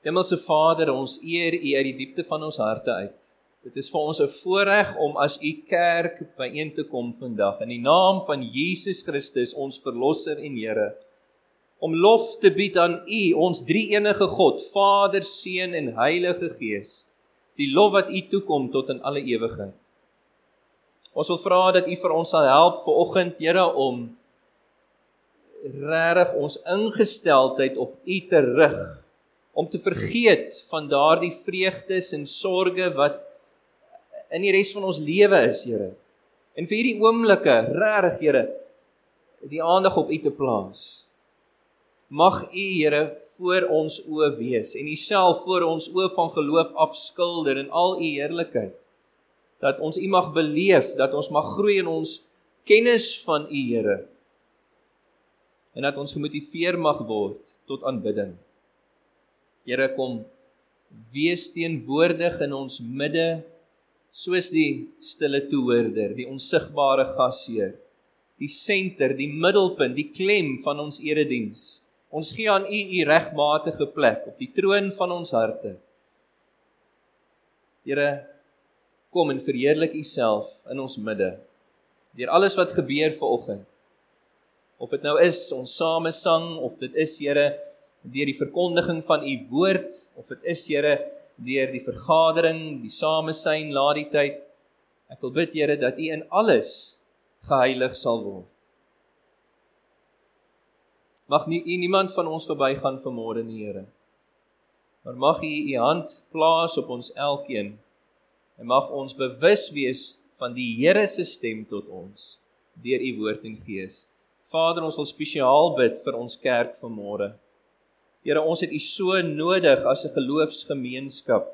Hemelse Vader, ons eer U uit die diepte van ons harte uit. Dit is vir ons 'n voorreg om as U kerk byeen te kom vandag in die naam van Jesus Christus, ons verlosser en Here. Om lof te bied aan U, ons drie-enige God, Vader, Seun en Heilige Gees. Die lof wat U toekom tot in alle ewigheid. Ons wil vra dat U vir ons sal help ver oggend, Here, om regtig ons ingesteldheid op U te rig om te vergeet van daardie vreugdes en sorges wat in die res van ons lewe is, Here. En vir hierdie oomblikke, regtig, Here, die aandag op U te plaas. Mag U, Here, voor ons oë wees en U self voor ons oë van geloof afskilder in al U heerlikheid. Dat ons U mag beleef, dat ons mag groei in ons kennis van U, Here. En dat ons gemotiveer mag word tot aanbidding. Here kom wees teenwoordig in ons midde soos die stille toehoorder, die onsigbare gasheer, die senter, die middelpunt, die klem van ons erediens. Ons gee aan U U regmatige plek op die troon van ons harte. Here, kom en verheerlik U self in ons midde. Deur alles wat gebeur ver oggend. Of dit nou is ons samesang of dit is Here deur die verkondiging van u woord of dit is Here deur die vergadering, die samesyn laat die tyd. Ek wil bid Here dat u in alles geheilig sal word. Mag nie u niemand van ons verbygaan vanmôre nie, Here. Maar mag u u hand plaas op ons elkeen. En mag ons bewus wees van die Here se stem tot ons deur u woord en gees. Vader, ons wil spesiaal bid vir ons kerk vanmôre. Here, ons het U so nodig as 'n geloofsgemeenskap.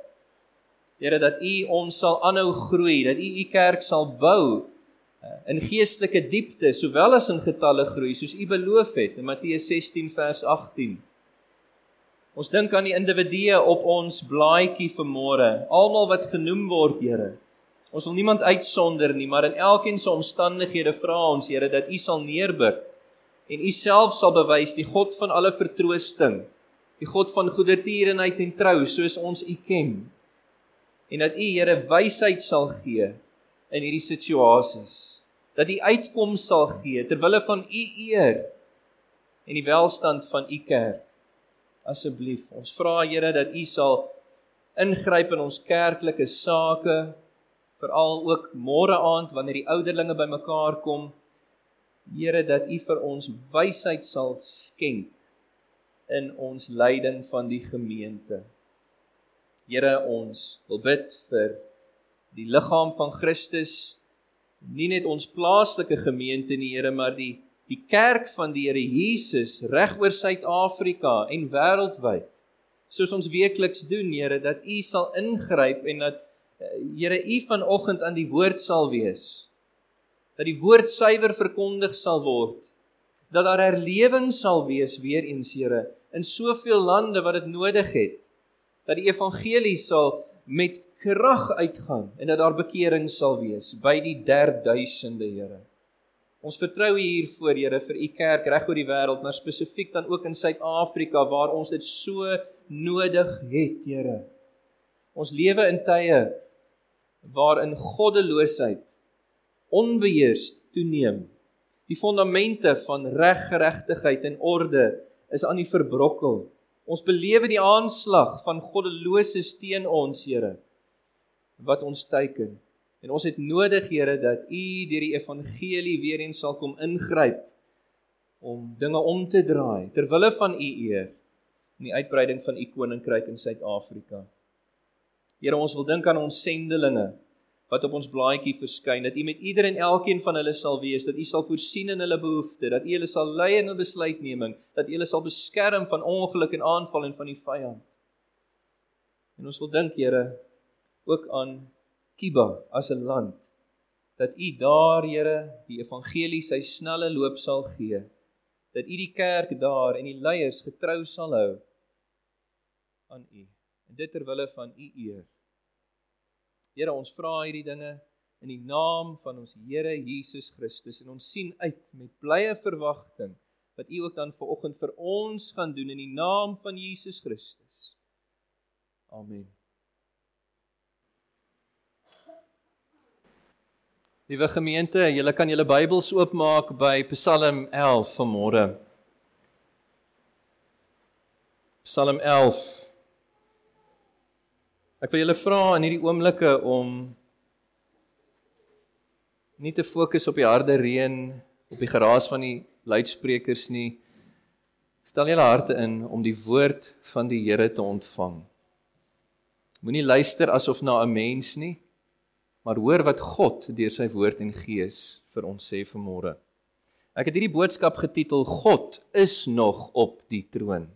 Here, dat U ons sal aanhou groei, dat U U kerk sal bou eh, in geestelike diepte sowel as in getalle groei, soos U beloof het in Matteus 16 vers 18. Ons dink aan die individue op ons blaadjie vanmôre, almal wat genoem word, Here. Ons wil niemand uitsonder nie, maar in elkeen se omstandighede vra ons, Here, dat U sal neerbuk en U self sal bewys die God van alle vertroosting die God van goedertierenheid en trou soos ons U ken. En dat U Here wysheid sal gee in hierdie situasies. Dat U uitkoms sal gee ter wille van U eer en die welstand van U kerk. Asseblief, ons vra Here dat U sal ingryp in ons kerklike sake, veral ook môre aand wanneer die ouderlinge bymekaar kom. Here dat U vir ons wysheid sal skenk in ons leiding van die gemeente. Here ons wil bid vir die liggaam van Christus, nie net ons plaaslike gemeente nie, Here, maar die die kerk van die Here Jesus regoor Suid-Afrika en wêreldwyd. Soos ons weekliks doen, Here, dat U sal ingryp en dat eh, Here U vanoggend aan die woord sal wees. Dat die woord suiwer verkondig sal word dat daar herlewing sal wees weer eens Here in soveel lande wat dit nodig het dat die evangelie sal met krag uitgaan en dat daar bekering sal wees by die derduisende Here. Ons vertrou U hiervoor Here vir U kerk reg oor die wêreld maar spesifiek dan ook in Suid-Afrika waar ons dit so nodig het Here. Ons lewe in tye waarin goddeloosheid onbeheerst toeneem Die fondamente van reg, geregtigheid en orde is aan die verbrokkel. Ons belewe die aanslag van goddeloses teen ons, Here, wat ons teiken. En ons het nodig, Here, dat U deur die evangelie weer eens sal kom ingryp om dinge om te draai ter wille van U eer in die uitbreiding van U koninkryk in Suid-Afrika. Here, ons wil dink aan ons sendelinge wat op ons blaadjie verskyn dat U met ieder en elkeen van hulle sal wees dat U sal voorsien in hulle behoeftes dat U hulle sal lei in 'n besluitneming dat U hulle sal beskerm van ongeluk en aanval en van die vyand. En ons wil dink Here ook aan Kiba as 'n land dat U daar Here die evangelie sy snelle loop sal gee dat U die kerk daar en die leiers getrou sal hou aan U. En dit ter wille van U eer Here, ons vra hierdie dinge in die naam van ons Here Jesus Christus en ons sien uit met blye verwagting wat U ook dan vanoggend vir ons gaan doen in die naam van Jesus Christus. Amen. Liewe gemeente, julle kan julle Bybels oopmaak by Psalm 11 vanmôre. Psalm 11. Ek wil julle vra in hierdie oomblikke om nie te fokus op die harde reën, op die geraas van die luidsprekers nie. Stel julle harte in om die woord van die Here te ontvang. Moenie luister asof na 'n mens nie, maar hoor wat God deur sy woord en gees vir ons sê vanmôre. Ek het hierdie boodskap getitel God is nog op die troon.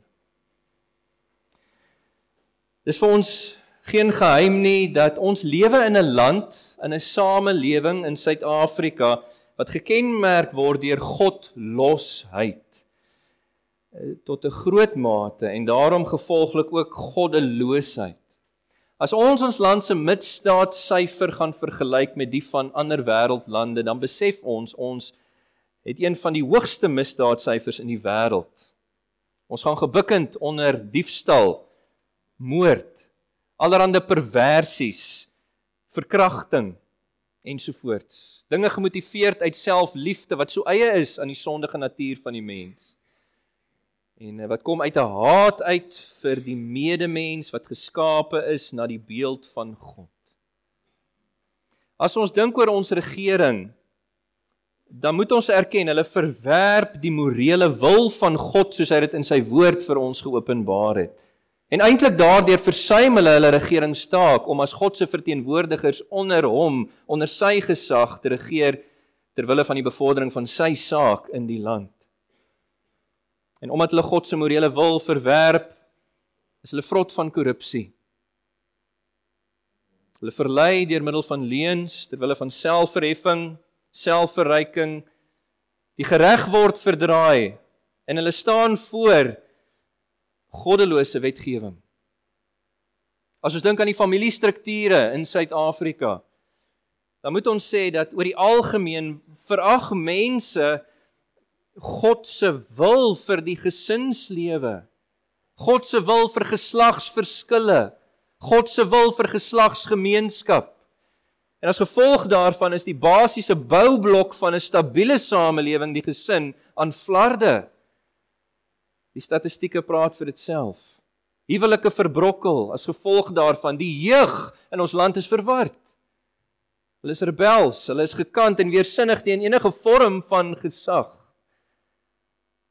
Dis vir ons geen geheim nie dat ons lewe in 'n land, in 'n samelewing in Suid-Afrika wat gekenmerk word deur godlosheid eh, tot 'n groot mate en daarom gevolglik ook goddeloosheid. As ons ons land se misdaadsyfer gaan vergelyk met die van ander wêreldlande, dan besef ons ons het een van die hoogste misdaadsyfers in die wêreld. Ons gaan gebukkend onder diefstal, moord, allerlei perversies, verkrachting ensovoorts. Dinge gemotiveerd uit selfliefde wat so eie is aan die sondige natuur van die mens en eh, wat kom uit 'n haat uit vir die medemens wat geskape is na die beeld van God. As ons dink oor ons regering, dan moet ons erken hulle verwerp die morele wil van God soos hy dit in sy woord vir ons geopenbaar het. En eintlik daardeur versuim hulle hulle regeringstaak om as God se verteenwoordigers onder hom, onder sy gesag te regeer ter wille van die bevordering van sy saak in die land. En omdat hulle God se morele wil verwerp, is hulle vrot van korrupsie. Hulle verlei deur middel van leuns ter wille van selfverheffing, selfverryking, die gereg word verdraai en hulle staan voor goddelose wetgewing. As ons dink aan die familiestrukture in Suid-Afrika, dan moet ons sê dat oor die algemeen verag mense God se wil vir die gesinslewe. God se wil vir geslagsverskille. God se wil vir geslagsgemeenskap. En as gevolg daarvan is die basiese boublok van 'n stabiele samelewing die gesin aan flarde. Die statistieke praat vir ditself. Huwelike verbrokkel as gevolg daarvan die jeug in ons land is verward. Hulle is rebels, hulle is gekant en weersinnig teen enige vorm van gesag.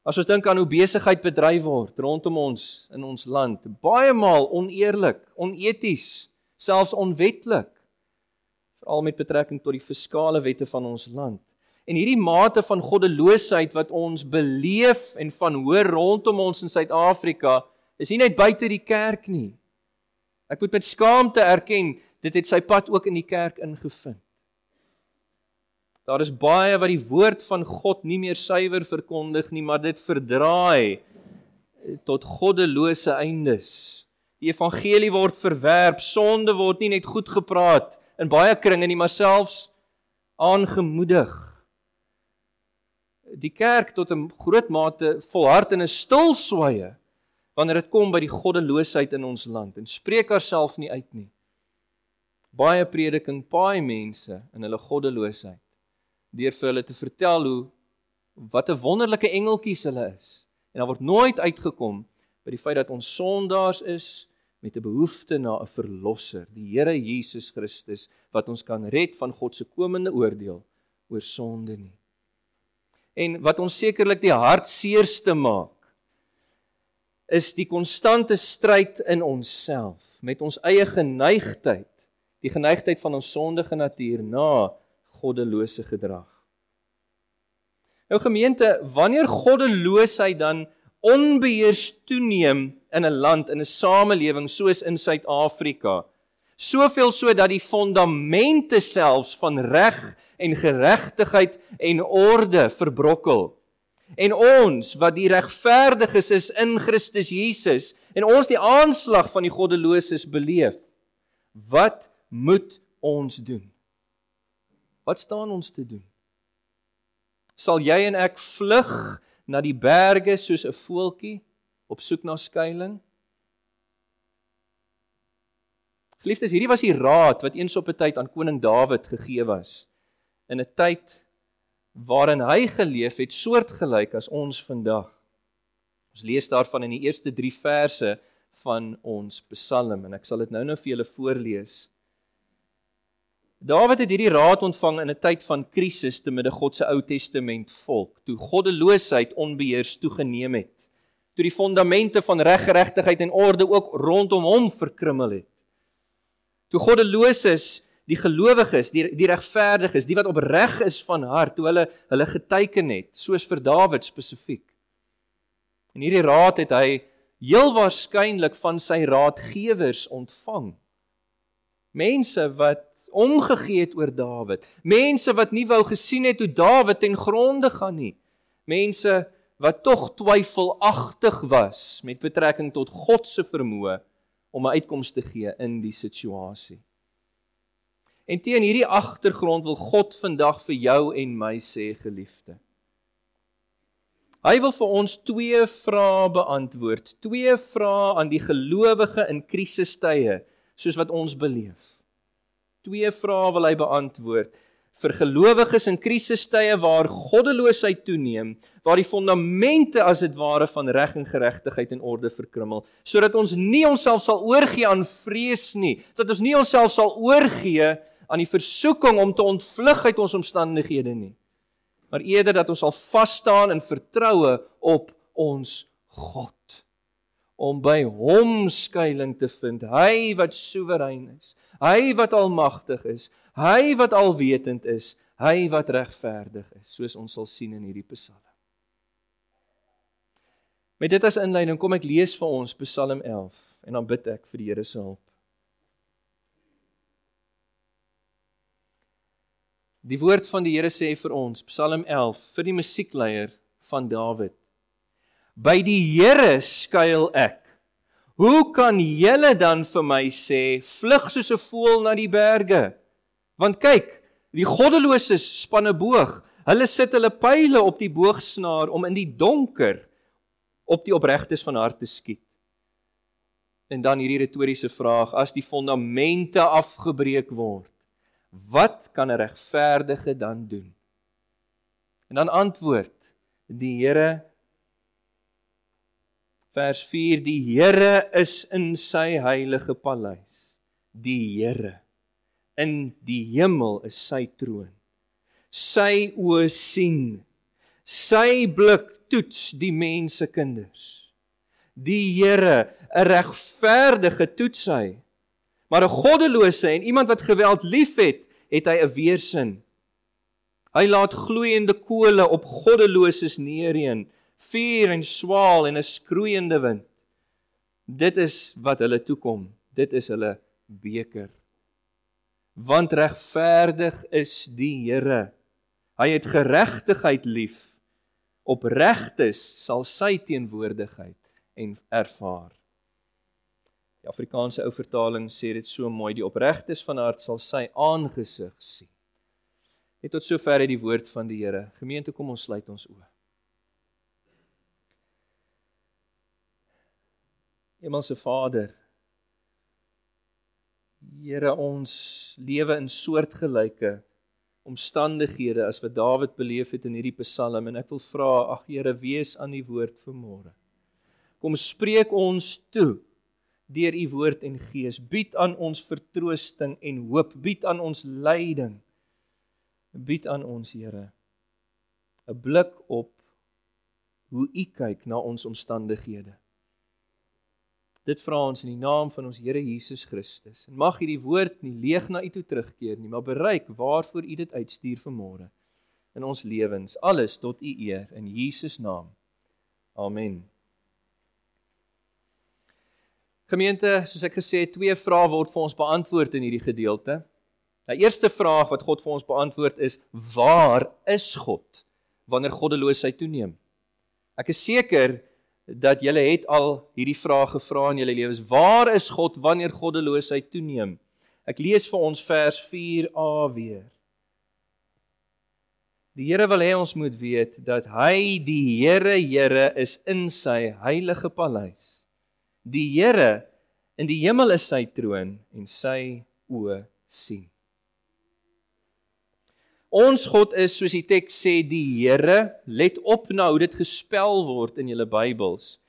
As ons dink aan hoe besigheid bedryf word rondom ons in ons land, baie maal oneerlik, oneties, selfs onwetlik, veral met betrekking tot die fiskale wette van ons land. En hierdie mate van goddeloosheid wat ons beleef en van hoor rondom ons in Suid-Afrika, is nie net buite die kerk nie. Ek moet met skaamte erken, dit het sy pad ook in die kerk ingevind. Daar is baie wat die woord van God nie meer suiwer verkondig nie, maar dit verdraai tot goddelose eindes. Die evangelie word verwerp, sonde word nie net goed gepraat in baie kringe nie, maar selfs aangemoedig. Die kerk tot 'n groot mate volhard in 'n stil sweye wanneer dit kom by die goddeloosheid in ons land en spreek haarself nie uit nie. Baie prediking paai mense in hulle goddeloosheid deur vir hulle te vertel hoe wat 'n wonderlike engeltjies hulle is. En daar word nooit uitgekom by die feit dat ons sondaars is met 'n behoefte na 'n verlosser, die Here Jesus Christus wat ons kan red van God se komende oordeel oor sonde nie. En wat ons sekerlik die hartseerste maak is die konstante stryd in onsself met ons eie geneigtheid, die geneigtheid van ons sondige natuur na goddelose gedrag. Nou gemeente, wanneer goddeloosheid dan onbeheers toeneem in 'n land, in 'n samelewing soos in Suid-Afrika, soveel so dat die fondamente selfs van reg en geregtigheid en orde verbrokkel. En ons wat die regverdiges is in Christus Jesus en ons die aanslag van die goddeloses beleef, wat moet ons doen? Wat staan ons te doen? Sal jy en ek vlug na die berge soos 'n voeltjie op soek na skuilings? Geliefdes, hierdie was die raad wat eens op 'n tyd aan koning Dawid gegee was in 'n tyd waarin hy geleef het soortgelyk as ons vandag. Ons lees daarvan in die eerste 3 verse van ons Psalm en ek sal dit nou-nou vir julle voorlees. Dawid het hierdie raad ontvang in 'n tyd van krisis te midde God se Ou Testament volk, toe goddeloosheid onbeheers toegeneem het, toe die fondamente van reggeregtigheid en orde ook rondom hom verkrummel het. Toe goddeloses die gelowiges, die die regverdiges, die wat opreg is van hart, toe hulle hulle geteken het, soos vir Dawid spesifiek. En hierdie raad het hy heel waarskynlik van sy raadgewers ontvang. Mense wat omgegee het oor Dawid, mense wat nie wou gesien het hoe Dawid ten gronde gaan nie. Mense wat tog twyfelagtig was met betrekking tot God se vermoë om 'n uitkoms te gee in die situasie. En teen hierdie agtergrond wil God vandag vir jou en my sê geliefde. Hy wil vir ons twee vrae beantwoord, twee vrae aan die gelowige in krisistye soos wat ons beleef. Twee vrae wil hy beantwoord vir gelowiges in krisistye waar goddeloosheid toeneem, waar die fondamente as dit ware van reg en geregtigheid en orde verkrummel, sodat ons nie onsself sal oorgee aan vrees nie, dat ons nie onsself sal oorgee aan die versoeking om te ontvlug uit ons omstandighede nie, maar eerder dat ons sal vas staan in vertroue op ons God om by hom skuilings te vind. Hy wat soewerein is. Hy wat almagtig is. Hy wat alwetend is. Hy wat regverdig is, soos ons sal sien in hierdie Psalm. Met dit as inleiding kom ek lees vir ons Psalm 11 en dan bid ek vir die Here se hulp. Die woord van die Here sê vir ons Psalm 11 vir die musiekleier van Dawid. By die Here skuil ek. Hoe kan julle dan vir my sê vlug soos 'n voël na die berge? Want kyk, die goddeloses span 'n boog. Hulle sit hulle pile op die boogsnaar om in die donker op die opregtes van hart te skiet. En dan hierdie retoriese vraag: as die fondamente afgebreek word, wat kan 'n regverdige dan doen? En dan antwoord die Here Vers 4 Die Here is in sy heilige paleis. Die Here in die hemel is sy troon. Sy oë sien. Sy blik toets die mense kinders. Die Here, 'n regverdige toets hy. Maar 'n goddelose en iemand wat geweld liefhet, het hy 'n weersin. Hy laat gloeiende kole op goddeloses neerheen vuur en swaal en 'n skroeiende wind. Dit is wat hulle toekom. Dit is hulle beker. Want regverdig is die Here. Hy het geregtigheid lief. Opregtes sal sy teenwoordigheid en ervaar. Die Afrikaanse ou vertaling sê dit so mooi: die opregtes van hart sal sy aangesig sien. Net tot sover het die woord van die Here. Gemeente, kom ons sluit ons oë. Hemelse Vader. Here ons lewe in soortgelyke omstandighede as wat Dawid beleef het in hierdie Psalm en ek wil vra ag Here wees aan die woord vanmôre. Kom spreek ons toe deur u woord en gees bied aan ons vertroosting en hoop bied aan ons leiding bied aan ons Here 'n blik op hoe u kyk na ons omstandighede Dit vra ons in die naam van ons Here Jesus Christus. En mag hierdie woord nie leeg na U toe terugkeer nie, maar bereik waarvoor U dit uitstuur vanmôre in ons lewens. Alles tot U eer in Jesus naam. Amen. Gemeente, soos ek gesê het, twee vrae word vir ons beantwoord in hierdie gedeelte. Die eerste vraag wat God vir ons beantwoord is: Waar is God wanneer goddeloosheid toeneem? Ek is seker dat julle het al hierdie vraag gevra in julle lewens. Waar is God wanneer goddeloosheid toeneem? Ek lees vir ons vers 4a weer. Die Here wil hê ons moet weet dat hy die Here Here is in sy heilige paleis. Die Here In die hemel is sy troon en sy oë sien. Ons God is soos die teks sê die Here. Let op na hoe dit gespel word in julle Bybels.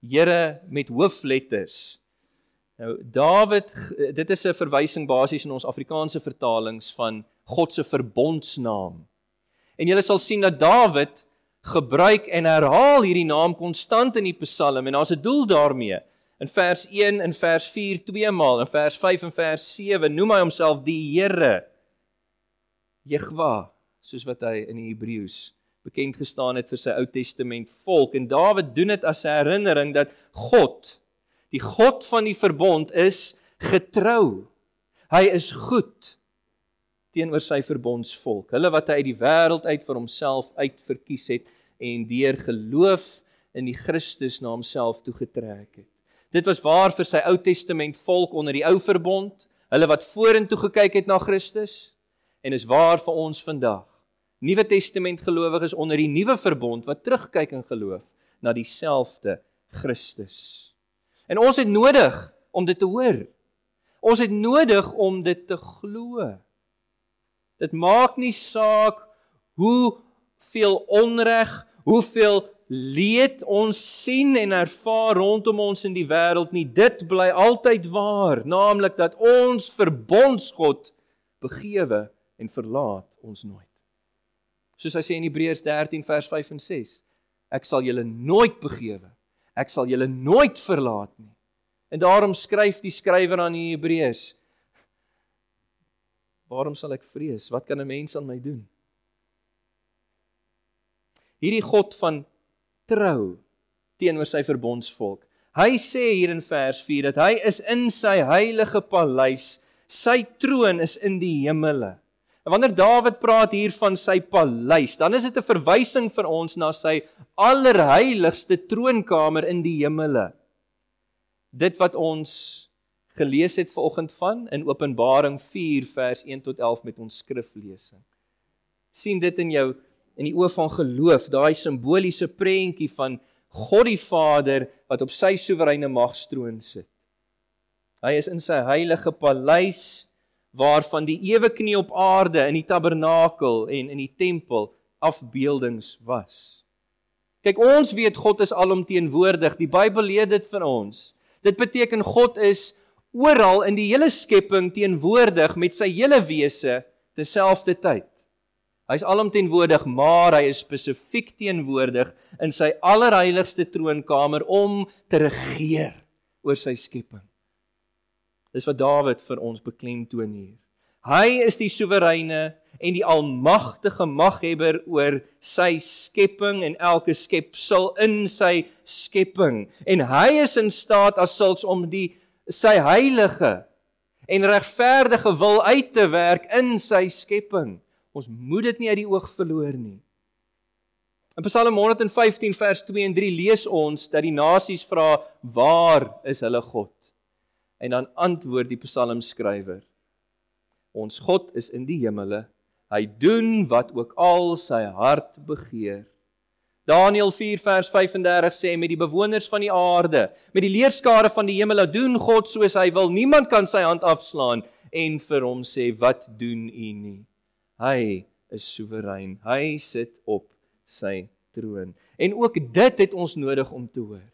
Here met hoofletters. Nou Dawid, dit is 'n verwysing basies in ons Afrikaanse vertalings van God se verbondsnaam. En jy sal sien dat Dawid gebruik en herhaal hierdie naam konstant in die Psalm en daar's 'n doel daarmee. In vers 1 en vers 4 twee maal, in vers 5 en vers 7 noem hy homself die Here. Jehwa, soos wat hy in die Hebreëus bekend gestaan het vir sy Ou Testament volk en Dawid doen dit as 'n herinnering dat God, die God van die verbond is getrou. Hy is goed teenoor sy verbondsvolk, hulle wat hy uit die wêreld uit vir homself uitverkies het en deur geloof in die Christus na homself toegetrek het. Dit was waar vir sy Ou Testament volk onder die ou verbond, hulle wat vorentoe gekyk het na Christus en is waar vir ons vandag. Nuwe Testament gelowiges onder die nuwe verbond wat terugkyk in geloof na dieselfde Christus. En ons het nodig om dit te hoor. Ons het nodig om dit te glo. Dit maak nie saak hoe veel onreg, hoeveel leed ons sien en ervaar rondom ons in die wêreld nie. Dit bly altyd waar, naamlik dat ons verbondsgod begewe en verlaat ons nooit. Soos hy sê in Hebreërs 13 vers 5 en 6. Ek sal julle nooit begewe. Ek sal julle nooit verlaat nie. En daarom skryf die skrywer aan die Hebreërs Waarom sal ek vrees? Wat kan 'n mens aan my doen? Hierdie God van trou teenoor sy verbondsvolk. Hy sê hier in vers 4 dat hy is in sy heilige paleis. Sy troon is in die hemele. En wanneer Dawid praat hier van sy paleis, dan is dit 'n verwysing vir ons na sy allerheiligste troonkamer in die hemele. Dit wat ons gelees het vanoggend van in Openbaring 4 vers 1 tot 11 met ons skriflesing. sien dit in jou in die oë van geloof, daai simboliese prentjie van God die Vader wat op sy soewereine magstroon sit. Hy is in sy heilige paleis waarvan die ewe knie op aarde in die tabernakel en in die tempel afbeeldings was. Kyk, ons weet God is alomteenwoordig. Die Bybel leer dit vir ons. Dit beteken God is oral in die hele skepping teenwoordig met sy hele wese terselfdertyd. Hy's alomteenwoordig, maar hy is spesifiek teenwoordig in sy allerheiligste troonkamer om te regeer oor sy skepping. Dis wat Dawid vir ons beklemtoon hier. Hy is die soewereine en die almagtige maghebber oor sy skepping en elke skepsel in sy skepping en hy is in staat as sulks om die sy heilige en regverdige wil uit te werk in sy skepping. Ons moet dit nie uit die oog verloor nie. In Psalm 115 vers 2 en 3 lees ons dat die nasies vra: "Waar is hulle God?" En dan antwoord die psalmskrywer: "Ons God is in die hemele. Hy doen wat ook al sy hart begeer." Daniël 4 vers 35 sê met die bewoners van die aarde, met die leerskare van die hemel, doen God soos hy wil. Niemand kan sy hand afslaan en vir hom sê wat doen u nie. Hy is soewerein. Hy sit op sy troon. En ook dit het ons nodig om te hoor.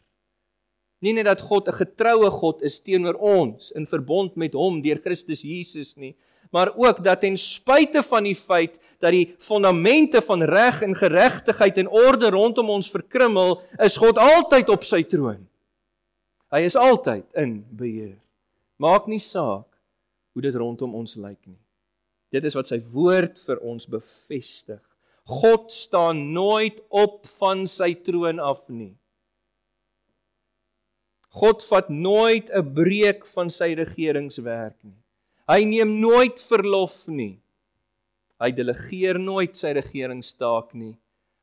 Nie net dat God 'n getroue God is teenoor ons in verbond met hom deur Christus Jesus nie, maar ook dat ten spyte van die feit dat die fondamente van reg en geregtigheid en orde rondom ons verkrummel, is God altyd op sy troon. Hy is altyd in beheer. Maak nie saak hoe dit rondom ons lyk nie. Dit is wat sy woord vir ons bevestig. God staan nooit op van sy troon af nie. God vat nooit 'n breek van sy regeringswerk nie. Hy neem nooit verlof nie. Hy delegeer nooit sy regeringstaak nie.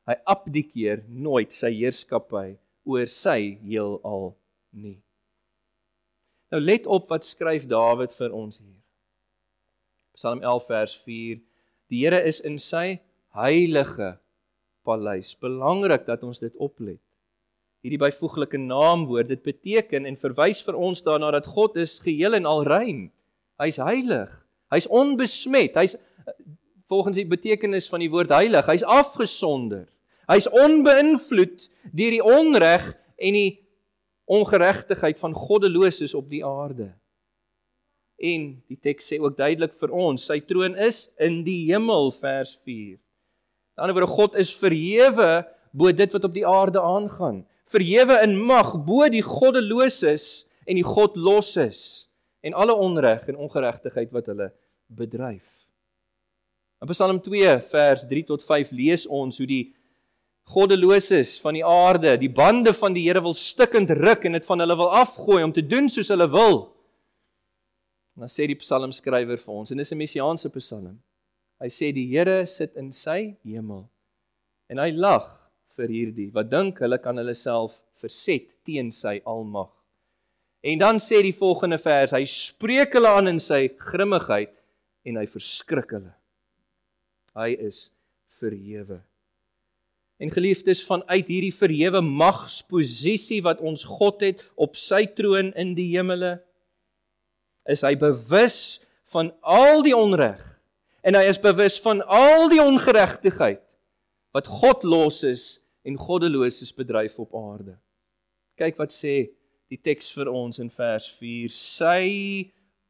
Hy abdikeer nooit sy heerskappy oor sy heelal nie. Nou let op wat skryf Dawid vir ons hier. Psalm 11 vers 4. Die Here is in sy heilige paleis. Belangrik dat ons dit oplet. Hierdie byvoeglike naamwoord. Dit beteken en verwys vir ons daarna dat God is geheel en al rein. Hy's heilig. Hy's onbesmet. Hy's volgens die betekenis van die woord heilig, hy's afgesonder. Hy's onbeïnvloed deur die onreg en die ongeregtigheid van goddeloses op die aarde. En die teks sê ook duidelik vir ons, sy troon is in die hemel vers 4. Aan die ander woorde God is verhewe bo dit wat op die aarde aangaan. Verhewe in mag bo die goddeloses en die godloses en alle onreg en ongeregtigheid wat hulle bedryf. In Psalm 2 vers 3 tot 5 lees ons hoe die goddeloses van die aarde die bande van die Here wil stikkend ruk en dit van hulle wil afgooi om te doen soos hulle wil. En dan sê die psalmskrywer vir ons en dis 'n messiaanse psalm. Hy sê die Here sit in sy hemel en hy lag vir hierdie wat dink hulle kan hulle self verset teen sy almag. En dan sê die volgende vers, hy spreek hulle aan in sy grimmigheid en hy verskrik hulle. Hy is verhewe. En geliefdes vanuit hierdie verhewe magsposisie wat ons God het op sy troon in die hemele is hy bewus van al die onreg en hy is bewus van al die ongeregtigheid wat God los is en goddeloses bedryf op aarde. Kyk wat sê die teks vir ons in vers 4 sy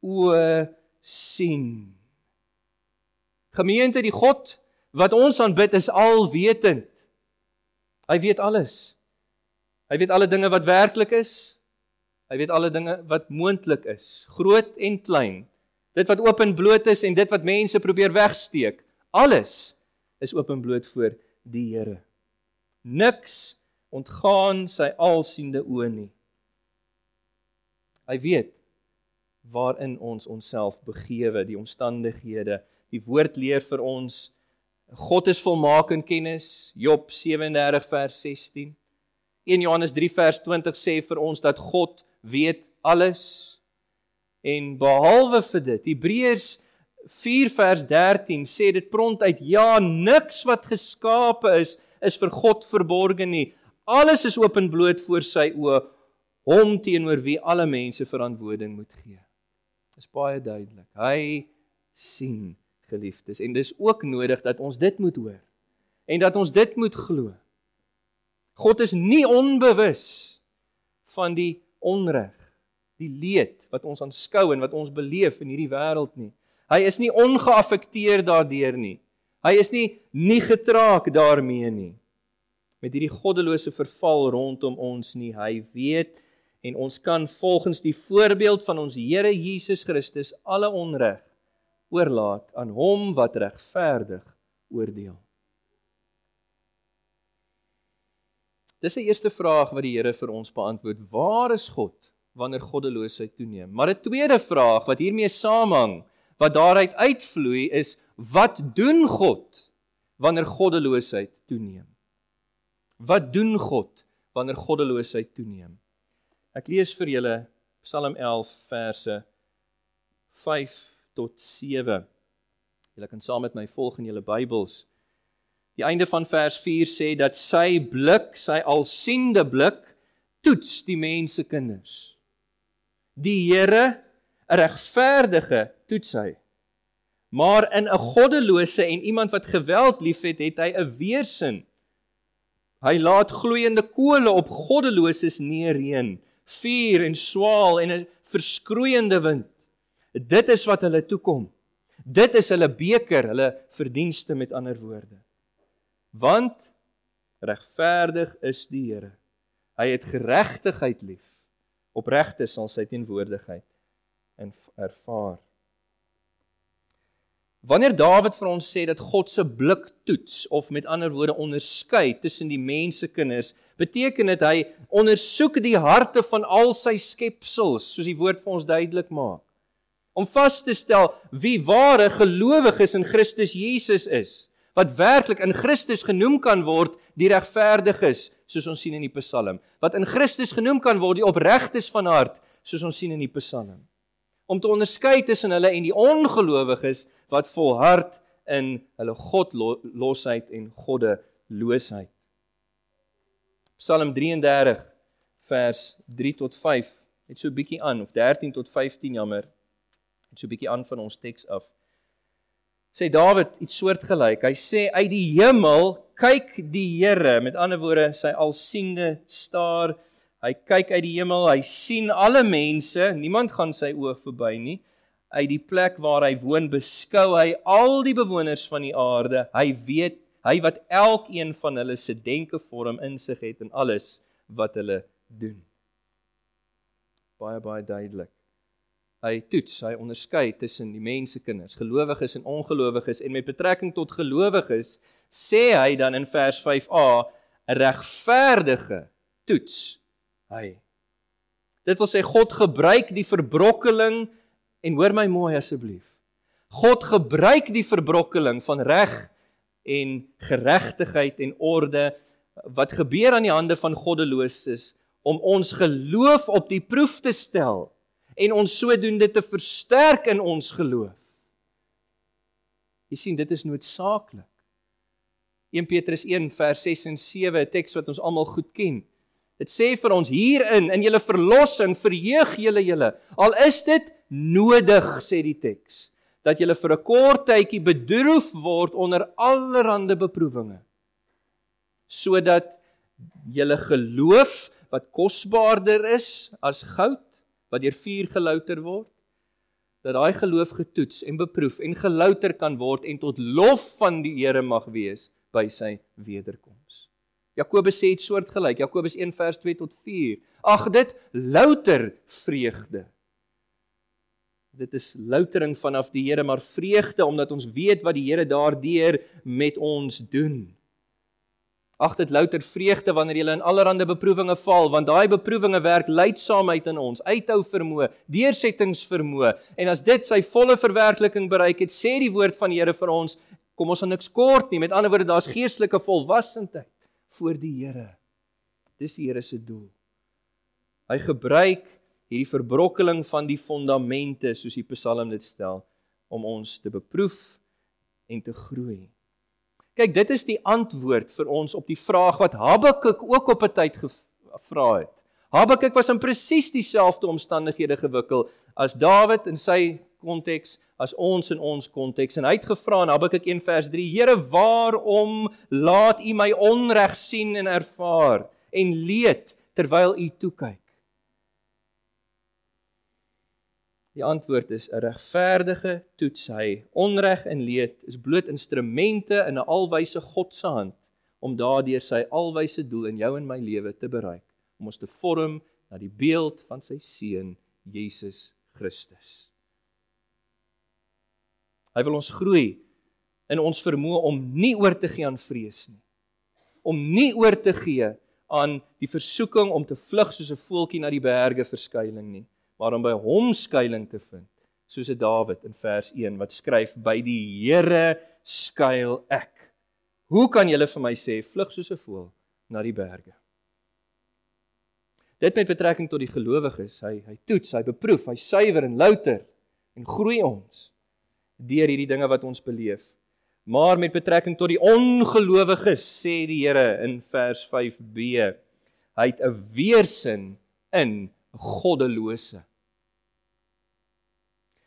oë sien. Gemeente die God wat ons aanbid is alwetend. Hy weet alles. Hy weet alle dinge wat werklik is. Hy weet alle dinge wat moontlik is, groot en klein. Dit wat oop en bloot is en dit wat mense probeer wegsteek. Alles is oop en bloot voor die Here. Niks ontgaan sy alsiende oë nie. Hy weet waarin ons onsself begewe, die omstandighede. Die woord leer vir ons God is volmaak in kennis. Job 37 vers 16. 1 Johannes 3 vers 20 sê vir ons dat God weet alles. En behalwe vir dit, Hebreërs 4 vers 13 sê dit pront uit ja, niks wat geskape is is vir God verborge nie. Alles is oop en bloot voor sy oë, hom teenoor wie alle mense verantwoording moet gee. Dis baie duidelik. Hy sien geliefdes. En dis ook nodig dat ons dit moet hoor en dat ons dit moet glo. God is nie onbewus van die onreg, die leed wat ons aanskou en wat ons beleef in hierdie wêreld nie. Hy is nie ongeaffekteer daardeur nie. Hy is nie nie getraak daarmee nie. Met hierdie goddelose verval rondom ons nie. Hy weet en ons kan volgens die voorbeeld van ons Here Jesus Christus alle onreg oorlaat aan hom wat regverdig oordeel. Dis 'n eerste vraag wat die Here vir ons beantwoord. Waar is God wanneer goddeloosheid toeneem? Maar 'n tweede vraag wat hiermee saamhang, wat daaruit uitvloei is, wat doen God wanneer goddeloosheid toeneem? Wat doen God wanneer goddeloosheid toeneem? Ek lees vir julle Psalm 11 verse 5 tot 7. Julle kan saam met my volg in julle Bybels. Die einde van vers 4 sê dat sy blik, sy alsiende blik, toets die mense kinders. Die Here, regverdige, toets hy. Maar in 'n goddelose en iemand wat geweld liefhet, het hy 'n weersin. Hy laat gloeiende kole op goddeloses neerreën, vuur en swaal en 'n verskroeiende wind. Dit is wat hulle toekom. Dit is hulle beker, hulle verdienste met ander woorde. Want regverdig is die Here. Hy het geregtigheid lief. Opregte sal sy teenwoordigheid ervaar. Wanneer Dawid vir ons sê dat God se blik toets of met ander woorde onderskei tussen die mensekinders, beteken dit hy ondersoek die harte van al sy skepsels, soos die woord vir ons duidelik maak om vas te stel wie ware gelowiges in Christus Jesus is, wat werklik in Christus genoem kan word die regverdiges, soos ons sien in die Psalm, wat in Christus genoem kan word die opregtes van hart, soos ons sien in die Psalm. Om te onderskei tussen hulle en die ongelowiges wat volhard in hulle godlosheid en goddeloosheid. Psalm 33 vers 3 tot 5. Net so 'n bietjie aan of 13 tot 15 jammer. Net so 'n bietjie aan van ons teks af. Sê Dawid iets soortgelyk. Hy sê uit die hemel kyk die Here, met ander woorde sy alsiende staar. Hy kyk uit die hemel, hy sien alle mense, niemand gaan sy oog verby nie. Uit die plek waar hy woon, beskou hy al die bewoners van die aarde. Hy weet hy wat elkeen van hulle se denke vorm insig het in alles wat hulle doen. Baie baie duidelik. Hy toets, hy onderskei tussen die mensekinders, gelowiges en ongelowiges en met betrekking tot gelowiges sê hy dan in vers 5a 'n regverdige toets hy. Dit wil sê God gebruik die verbrokkeling en hoor my mooi asseblief. God gebruik die verbrokkeling van reg en geregtigheid en orde wat gebeur aan die hande van goddeloses om ons geloof op die proef te stel en ons sodoende te versterk in ons geloof. Jy sien dit is noodsaaklik. 1 Petrus 1 vers 6 en 7, 'n teks wat ons almal goed ken. Dit sê vir ons hierin in julle verlossing verheug julle julle. Al is dit nodig sê die teks dat julle vir 'n kort tydjie bedroef word onder allerlei beproewinge sodat julle geloof wat kosbaarder is as goud wat deur vuur gelouter word dat daai geloof getoets en beproef en gelouter kan word en tot lof van die Here mag wees by sy wederkoms. Jakobus sê dit soortgelyk. Jakobus 1 vers 2 tot 4. Ag dit louter vreugde dit is loutering vanaf die Here maar vreugde omdat ons weet wat die Here daardeur met ons doen. Ag dit louter vreugde wanneer jy in allerlei beproewinge val want daai beproewinge werk leidsaamheid in ons, uithou vermoë, deursettingsvermoë en as dit sy volle verwerkliking bereik het, sê die woord van die Here vir ons, kom ons aan niks kort nie. Met ander woorde, daar's geestelike volwassenheid voor die Here. Dis die Here se doel. Hy gebruik hierdie verbrokkeling van die fondamente soos die Psalm dit stel om ons te beproef en te groei. Kyk, dit is die antwoord vir ons op die vraag wat Habakuk ook op 'n tyd gevra het. Habakuk was in presies dieselfde omstandighede gewikkel as Dawid in sy konteks as ons in ons konteks en hy het gevra in Habakuk 1 vers 3: Here, waarom laat U my onreg sien en ervaar en leed terwyl U toe kyk? Die antwoord is 'n regverdige toets hy. Onreg en leed is bloot instrumente in 'n alwyse God se hand om daardeur sy alwyse doel in jou en my lewe te bereik, om ons te vorm na die beeld van sy seun Jesus Christus. Hy wil ons groei in ons vermoë om nie oor te gee aan vrees nie. Om nie oor te gee aan die versoeking om te vlug soos 'n voeltjie na die berge verskuiling nie maar om by hom skuilings te vind soos 'n Dawid in vers 1 wat skryf by die Here skuil ek. Hoe kan julle vir my sê vlug soos 'n voël na die berge? Dit met betrekking tot die gelowiges, hy hy toets, hy beproef, hy suiwer en louter en groei ons deur hierdie dinge wat ons beleef. Maar met betrekking tot die ongelowiges sê die Here in vers 5b, hy het 'n weersin in goddelose.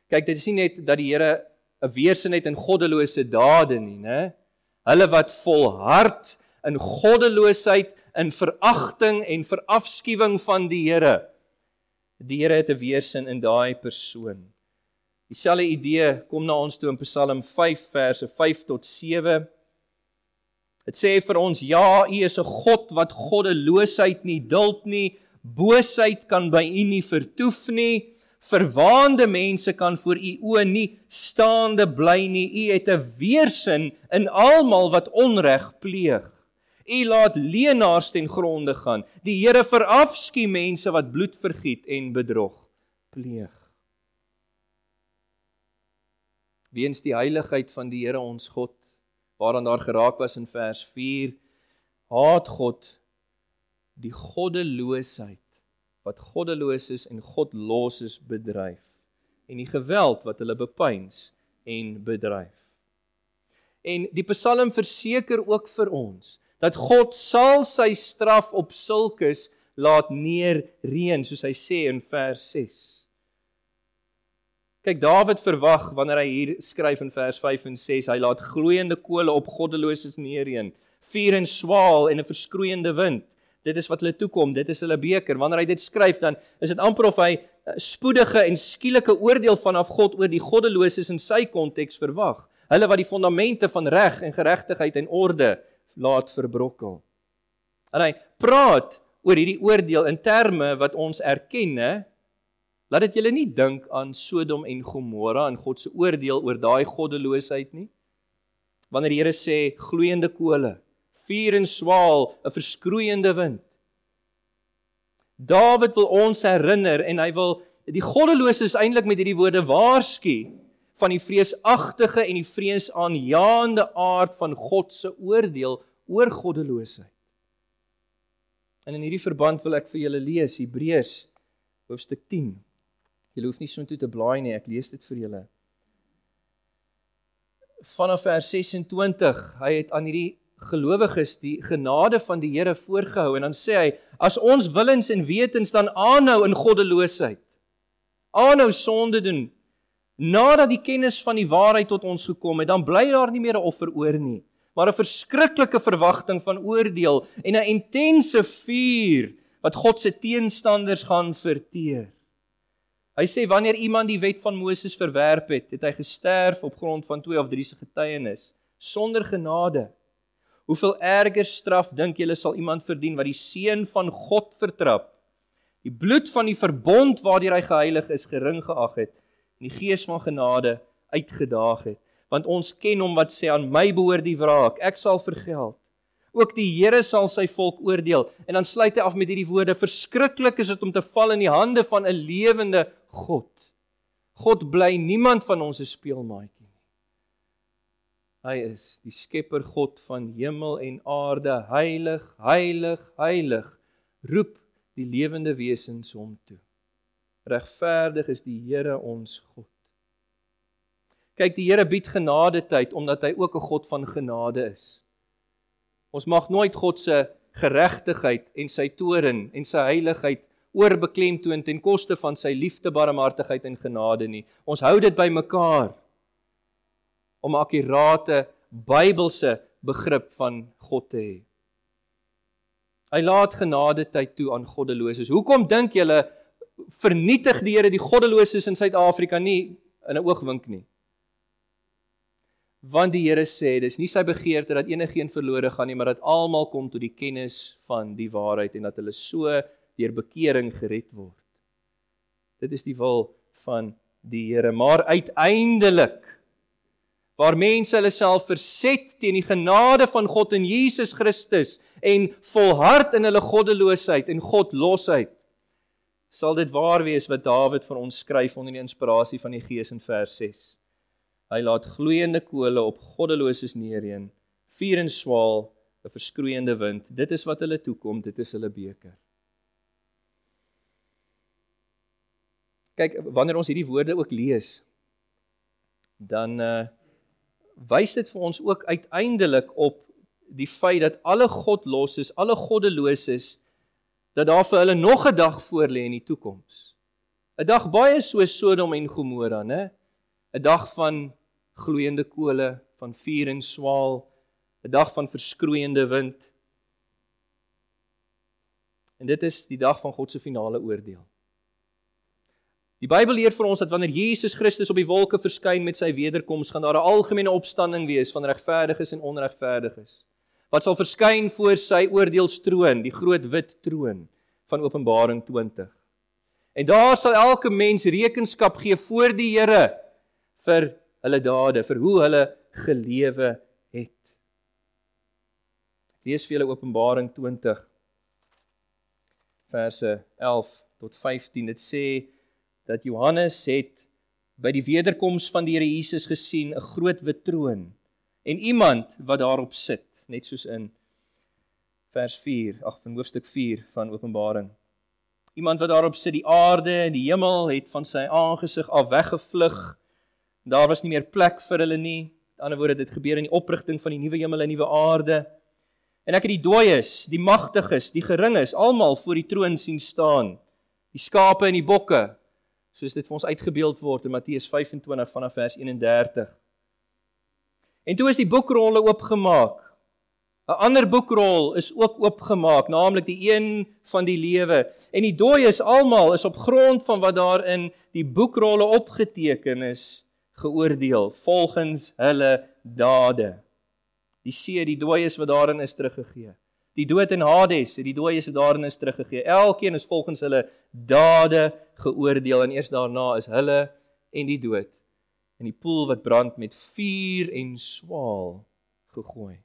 Kyk, dit is nie net dat die Here 'n weerstand het in goddelose dade nie, né? Hulle wat volhard in goddeloosheid, in veragting en verafskuwing van die Here. Die Here het 'n weerstand in daai persoon. Dieselfde idee kom na ons toe in Psalm 5 verse 5 tot 7. Dit sê vir ons: "Ja, U is 'n God wat goddeloosheid nie duld nie, Boosheid kan by u nie vertoef nie. Verwaande mense kan voor u oë nie staande bly nie. U het 'n weersin in almal wat onreg pleeg. U laat leenaars ten gronde gaan. Die Here verafskie mense wat bloed vergiet en bedrog pleeg. Weens die heiligheid van die Here ons God, waaraan daar geraak was in vers 4, haat God die goddeloosheid wat goddeloses en godloses bedryf en die geweld wat hulle bepeins en bedryf. En die Psalm verseker ook vir ons dat God sal sy straf op sulkes laat neerreën soos hy sê in vers 6. Kyk Dawid verwag wanneer hy hier skryf in vers 5 en 6 hy laat gloeiende kole op goddeloses neerreën, vuur en swaal en 'n verskroeiende wind. Dit is wat hulle toekom, dit is hulle beker. Wanneer hy dit skryf dan is dit amper of hy eh, spoedige en skielike oordeel vanaf God oor die goddeloses in sy konteks verwag. Hulle wat die fondamente van reg en geregtigheid en orde laat verbrokkel. En hy praat oor hierdie oordeel in terme wat ons erken, hè? Laat dit julle nie dink aan Sodom en Gomorra en God se oordeel oor daai goddeloosheid nie. Wanneer die Here sê gloeiende kole, vuur en swaal, 'n verskroeiende wind. Dawid wil ons herinner en hy wil die goddeloses eintlik met hierdie woorde waarsku van die vreesagtige en die vreesaanjaende aard van God se oordeel oor goddeloosheid. En in hierdie verband wil ek vir julle lees Hebreërs hoofstuk 10. Julle hoef nie so intoe te blaai nie, ek lees dit vir julle. Vanaf vers 26, hy het aan hierdie gelowiges die genade van die Here voorgehou en dan sê hy as ons willens en wetens dan aanhou in goddeloosheid aanhou sonde doen nadat die kennis van die waarheid tot ons gekom het, dan bly daar nie meer 'n offer oor nie, maar 'n verskriklike verwagting van oordeel en 'n intense vuur wat God se teenstanders gaan verteer. Hy sê wanneer iemand die wet van Moses verwerp het, het hy gesterf op grond van twee of drie se getuienis sonder genade. Hoeveel erger straf dink julle sal iemand verdien wat die seun van God vertrap? Die bloed van die verbond waardeur hy geheilig is gering geag het en die gees van genade uitgedaag het want ons ken hom wat sê aan my behoort die wraak ek sal vergeld ook die Here sal sy volk oordeel en dan sluit hy af met hierdie woorde verskriklik is dit om te val in die hande van 'n lewende God God bly niemand van ons 'n speelmaatjie nie hy is die skepper God van hemel en aarde heilig heilig heilig roep die lewende wesens hom toe regverdig is die Here ons God. Kyk, die Here bied genade tyd omdat hy ook 'n God van genade is. Ons mag nooit God se geregtigheid en sy toorn en sy heiligheid oorbeklemtoon ten koste van sy liefde, barmhartigheid en genade nie. Ons hou dit by mekaar om 'n akkurate Bybelse begrip van God te hê. Hy laat genade tyd toe aan goddeloses. Hoekom dink julle vernietig die Here die goddeloses in Suid-Afrika nie in 'n oogwink nie. Want die Here sê dis nie sy begeerte dat enigeen verlore gaan nie, maar dat almal kom tot die kennis van die waarheid en dat hulle so deur bekering gered word. Dit is die wil van die Here, maar uiteindelik waar mense hulle self verset teen die genade van God in Jesus Christus en volhard in hulle goddeloosheid en godlosheid sal dit waar wees wat Dawid vir ons skryf onder die inspirasie van die Gees in vers 6. Hy laat gloeiende kole op goddeloses neerreën, vuur en swaal, 'n verskroeiende wind. Dit is wat hulle toekom, dit is hulle beker. Kyk, wanneer ons hierdie woorde ook lees, dan uh wys dit vir ons ook uiteindelik op die feit dat alle godloses, alle goddeloses dat daar vir hulle nog 'n dag voorlê in die toekoms. 'n Dag baie soos Sodom en Gomorra, né? 'n Dag van gloeiende kole, van vuur en swaal, 'n dag van verskroeiende wind. En dit is die dag van God se finale oordeel. Die Bybel leer vir ons dat wanneer Jesus Christus op die wolke verskyn met sy wederkoms, gaan daar 'n algemene opstanding wees van regverdiges en onregverdiges wat sal verskyn voor sy oordeelstroon, die groot wit troon van Openbaring 20. En daar sal elke mens rekenskap gee voor die Here vir hulle dade, vir hoe hulle gelewe het. Lees vir julle Openbaring 20 verse 11 tot 15. Dit sê dat Johannes het by die wederkoms van die Here Jesus gesien 'n groot wit troon en iemand wat daarop sit net soos in vers 4, ag van hoofstuk 4 van Openbaring. Iemand wat daarop sit die aarde en die hemel het van sy aangesig af weggevlug. Daar was nie meer plek vir hulle nie. Met ander woorde, dit gebeur in die oprigting van die nuwe hemel en nuwe aarde. En ek het die dooies, die magtiges, die geringes almal voor die troon sien staan. Die skape en die bokke, soos dit vir ons uitgebeeld word in Matteus 25 vanaf vers 31. En toe is die boekrolle oopgemaak 'n ander boekrol is ook oopgemaak, naamlik die een van die lewe. En die dooies almal is op grond van wat daarin die boekrolle opgeteken is, geoordeel volgens hulle dade. Die see, die dooies wat daarin is teruggegee. Die dood en Hades, die dooies wat daarin is teruggegee. Elkeen is volgens hulle dade geoordeel en eers daarna is hulle en die dood in die poel wat brand met vuur en swaal gegooi.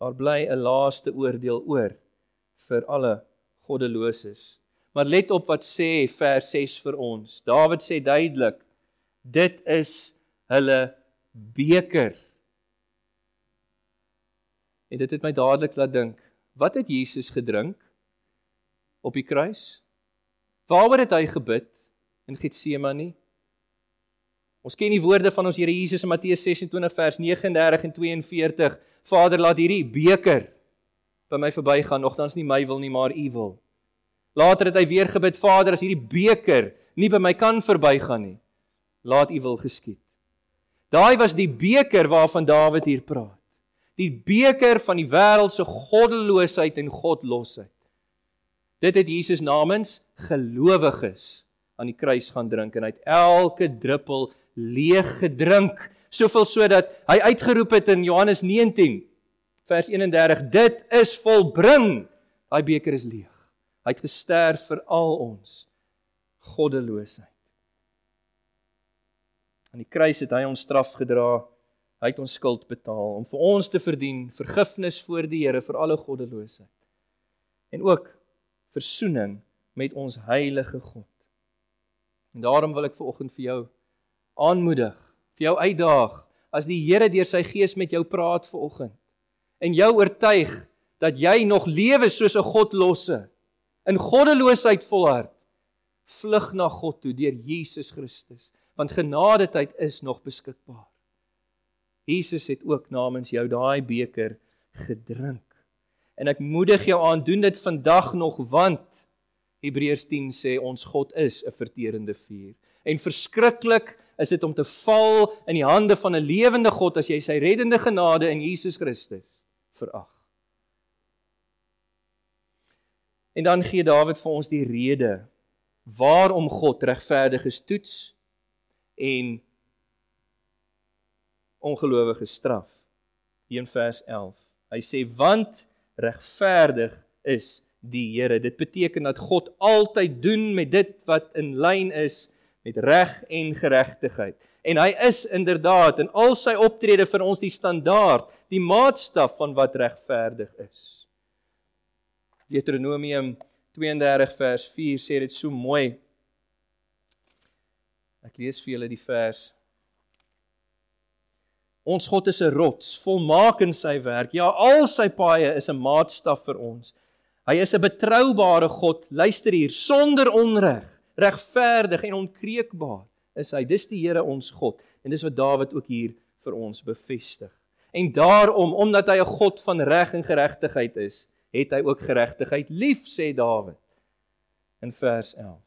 Daar bly 'n laaste oordeel oor vir alle goddeloses. Maar let op wat sê vers 6 vir ons. Dawid sê duidelik: Dit is hulle beker. En dit het my dadelik laat dink, wat het Jesus gedrink op die kruis? Waaroor het hy gebid in Getsemane? Ons ken die woorde van ons Here Jesus in Matteus 26 vers 39 en 42. Vader, laat hierdie beker by my verbygaan, nogtans nie my wil nie, maar U wil. Later het hy weer gebid, Vader, as hierdie beker nie by my kan verbygaan nie, laat U wil geskied. Daai was die beker waarvan Dawid hier praat. Die beker van die wêreld se goddeloosheid en godlosheid. Dit het Jesus namens gelowiges aan die kruis gaan drink en hy het elke druppel leeg gedrink soveel sodat hy uitgeroep het in Johannes 19 vers 31 dit is volbring. Daai beker is leeg. Hy het gesterf vir al ons goddeloosheid. Aan die kruis het hy ons straf gedra hy het ons skuld betaal om vir ons te verdien vergifnis voor die Here vir alle goddeloosheid en ook versoening met ons heilige God En daarom wil ek vanoggend vir jou aanmoedig, vir jou uitdaag as die Here deur sy gees met jou praat vanoggend en jou oortuig dat jy nog lewe soos 'n godlosse in goddeloosheid volhard vlug na God toe deur Jesus Christus want genadetyd is nog beskikbaar. Jesus het ook namens jou daai beker gedrink. En ek moedig jou aan doen dit vandag nog want Hebreërs 10 sê ons God is 'n verterende vuur. En verskriklik is dit om te val in die hande van 'n lewende God as jy sy reddende genade in Jesus Christus verag. En dan gee Dawid vir ons die rede waarom God regverdiges toets en ongelowiges straf. In vers 11. Hy sê want regverdig is die Here. Dit beteken dat God altyd doen met dit wat in lyn is met reg en geregtigheid. En hy is inderdaad in al sy optrede vir ons die standaard, die maatstaf van wat regverdig is. Deuteronomium 32 vers 4 sê dit so mooi. Ek lees vir julle die vers. Ons God is 'n rots, volmaak in sy werk. Ja, al sy paaie is 'n maatstaf vir ons. Hy is 'n betroubare God. Luister hier, sonder onreg, regverdig en onkreukbaar is hy. Dis die Here ons God en dis wat Dawid ook hier vir ons bevestig. En daarom, omdat hy 'n God van reg en geregtigheid is, het hy ook geregtigheid lief, sê Dawid in vers 11.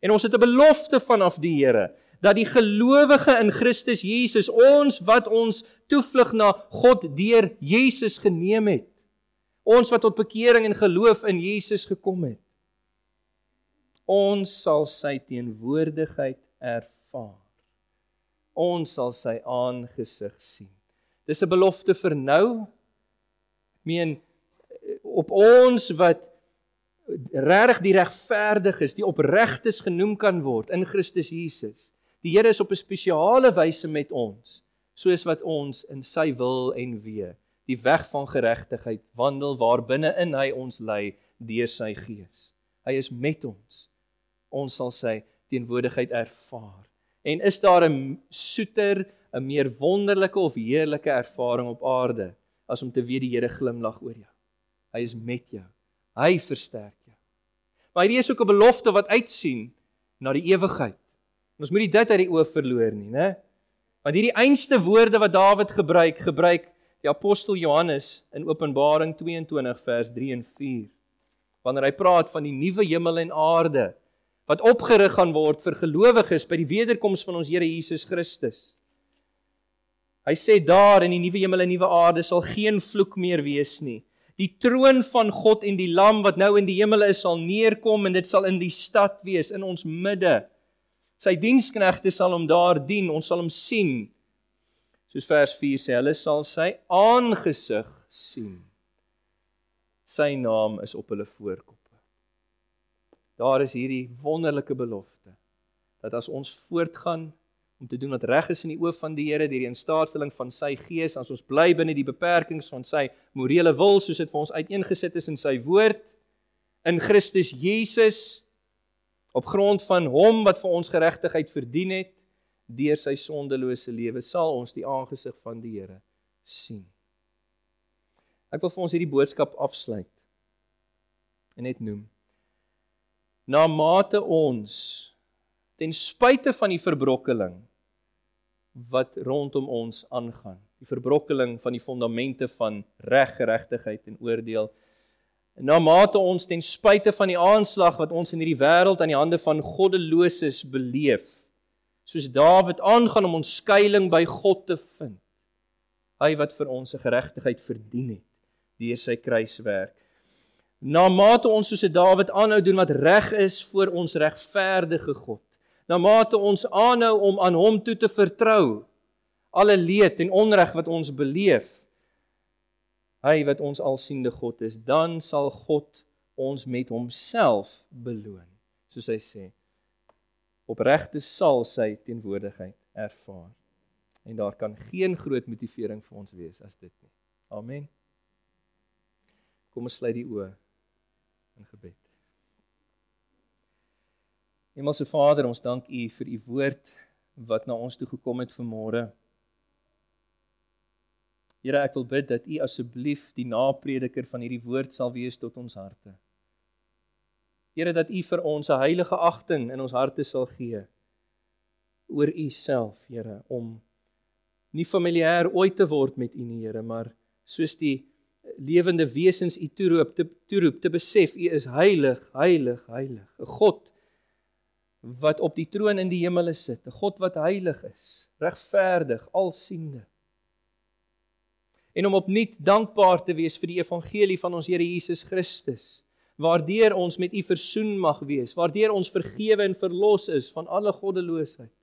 En ons het 'n belofte vanaf die Here dat die gelowige in Christus Jesus ons wat ons toevlug na God deur Jesus geneem het Ons wat tot bekering en geloof in Jesus gekom het. Ons sal sy teenwoordigheid ervaar. Ons sal sy aangesig sien. Dis 'n belofte vir nou. Ek meen op ons wat regtig die regverdig is, die opregtes genoem kan word in Christus Jesus. Die Here is op 'n spesiale wyse met ons, soos wat ons in sy wil en wees die weg van geregtigheid wandel waarbinne in hy ons lei deur sy gees. Hy is met ons. Ons sal sy teenwoordigheid ervaar. En is daar 'n soeter, 'n meer wonderlike of heerlike ervaring op aarde as om te weet die Here glimlag oor jou. Hy is met jou. Hy versterk jou. Maar hierdie is ook 'n belofte wat uitsien na die ewigheid. Ons moet dit uit die oë verloor nie, né? Want hierdie einste woorde wat Dawid gebruik, gebruik die apostel Johannes in Openbaring 22 vers 3 en 4 wanneer hy praat van die nuwe hemel en aarde wat opgerig gaan word vir gelowiges by die wederkoms van ons Here Jesus Christus. Hy sê daar in die nuwe hemel en nuwe aarde sal geen vloek meer wees nie. Die troon van God en die lam wat nou in die hemel is sal neerkom en dit sal in die stad wees in ons midde. Sy diensknegte sal hom daar dien, ons sal hom sien. Soos vers 4 sê, hulle sal sy aangesig sien. Sy naam is op hulle voorkop. Daar is hierdie wonderlike belofte dat as ons voortgaan om te doen wat reg is in die oë van die Here deur die instaatstelling van sy gees, as ons bly binne die beperkings van sy morele wil soos dit vir ons uiteengesit is in sy woord in Christus Jesus op grond van hom wat vir ons geregtigheid verdien het deur sy sondelose lewe sal ons die aangesig van die Here sien. Ek wil vir ons hierdie boodskap afsluit en net noem na mate ons ten spyte van die verbrokkeling wat rondom ons aangaan die verbrokkeling van die fondamente van reg geregtigheid en oordeel na mate ons ten spyte van die aanslag wat ons in hierdie wêreld aan die hande van goddeloses beleef soos Dawid aangaan om ons skuilings by God te vind hy wat vir ons se geregtigheid verdien het deur sy kruiswerk Na mate ons soos Dawid aanhou doen wat reg is voor ons regverdige God. Na mate ons aanhou om aan hom toe te vertrou alle leed en onreg wat ons beleef. Hy wat ons alsiende God is, dan sal God ons met homself beloon. Soos hy sê, opregte sal sy teenwoordigheid ervaar. En daar kan geen groot motivering vir ons wees as dit nie. Amen. Kom ons sluit die oë in gebed. Hemelse Vader, ons dank U vir U woord wat na ons toe gekom het vanmôre. Here, ek wil bid dat U asseblief die naprediker van hierdie woord sal wees tot ons harte. Here, dat U vir ons 'n heilige agting in ons harte sal gee oor U self, Here, om nie familier ooit te word met U nie, Here, maar soos die lewende wesens u toeroep te toeroep te besef u is heilig heilig heilig 'n God wat op die troon in die hemele sit 'n God wat heilig is regverdig alsiende en om opnuut dankbaar te wees vir die evangelie van ons Here Jesus Christus waardeur ons met u versoen mag wees waardeur ons vergewe en verlos is van alle goddeloosheid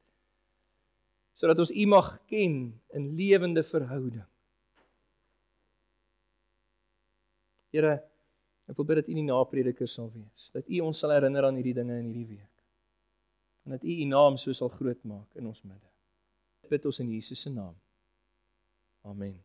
sodat ons u mag ken in lewende verhouding Here, ek wil bid dat U die naprediker sal wees, dat U ons sal herinner aan hierdie dinge in hierdie week. En dat U U naam so sal groot maak in ons midde. Bid ons in Jesus se naam. Amen.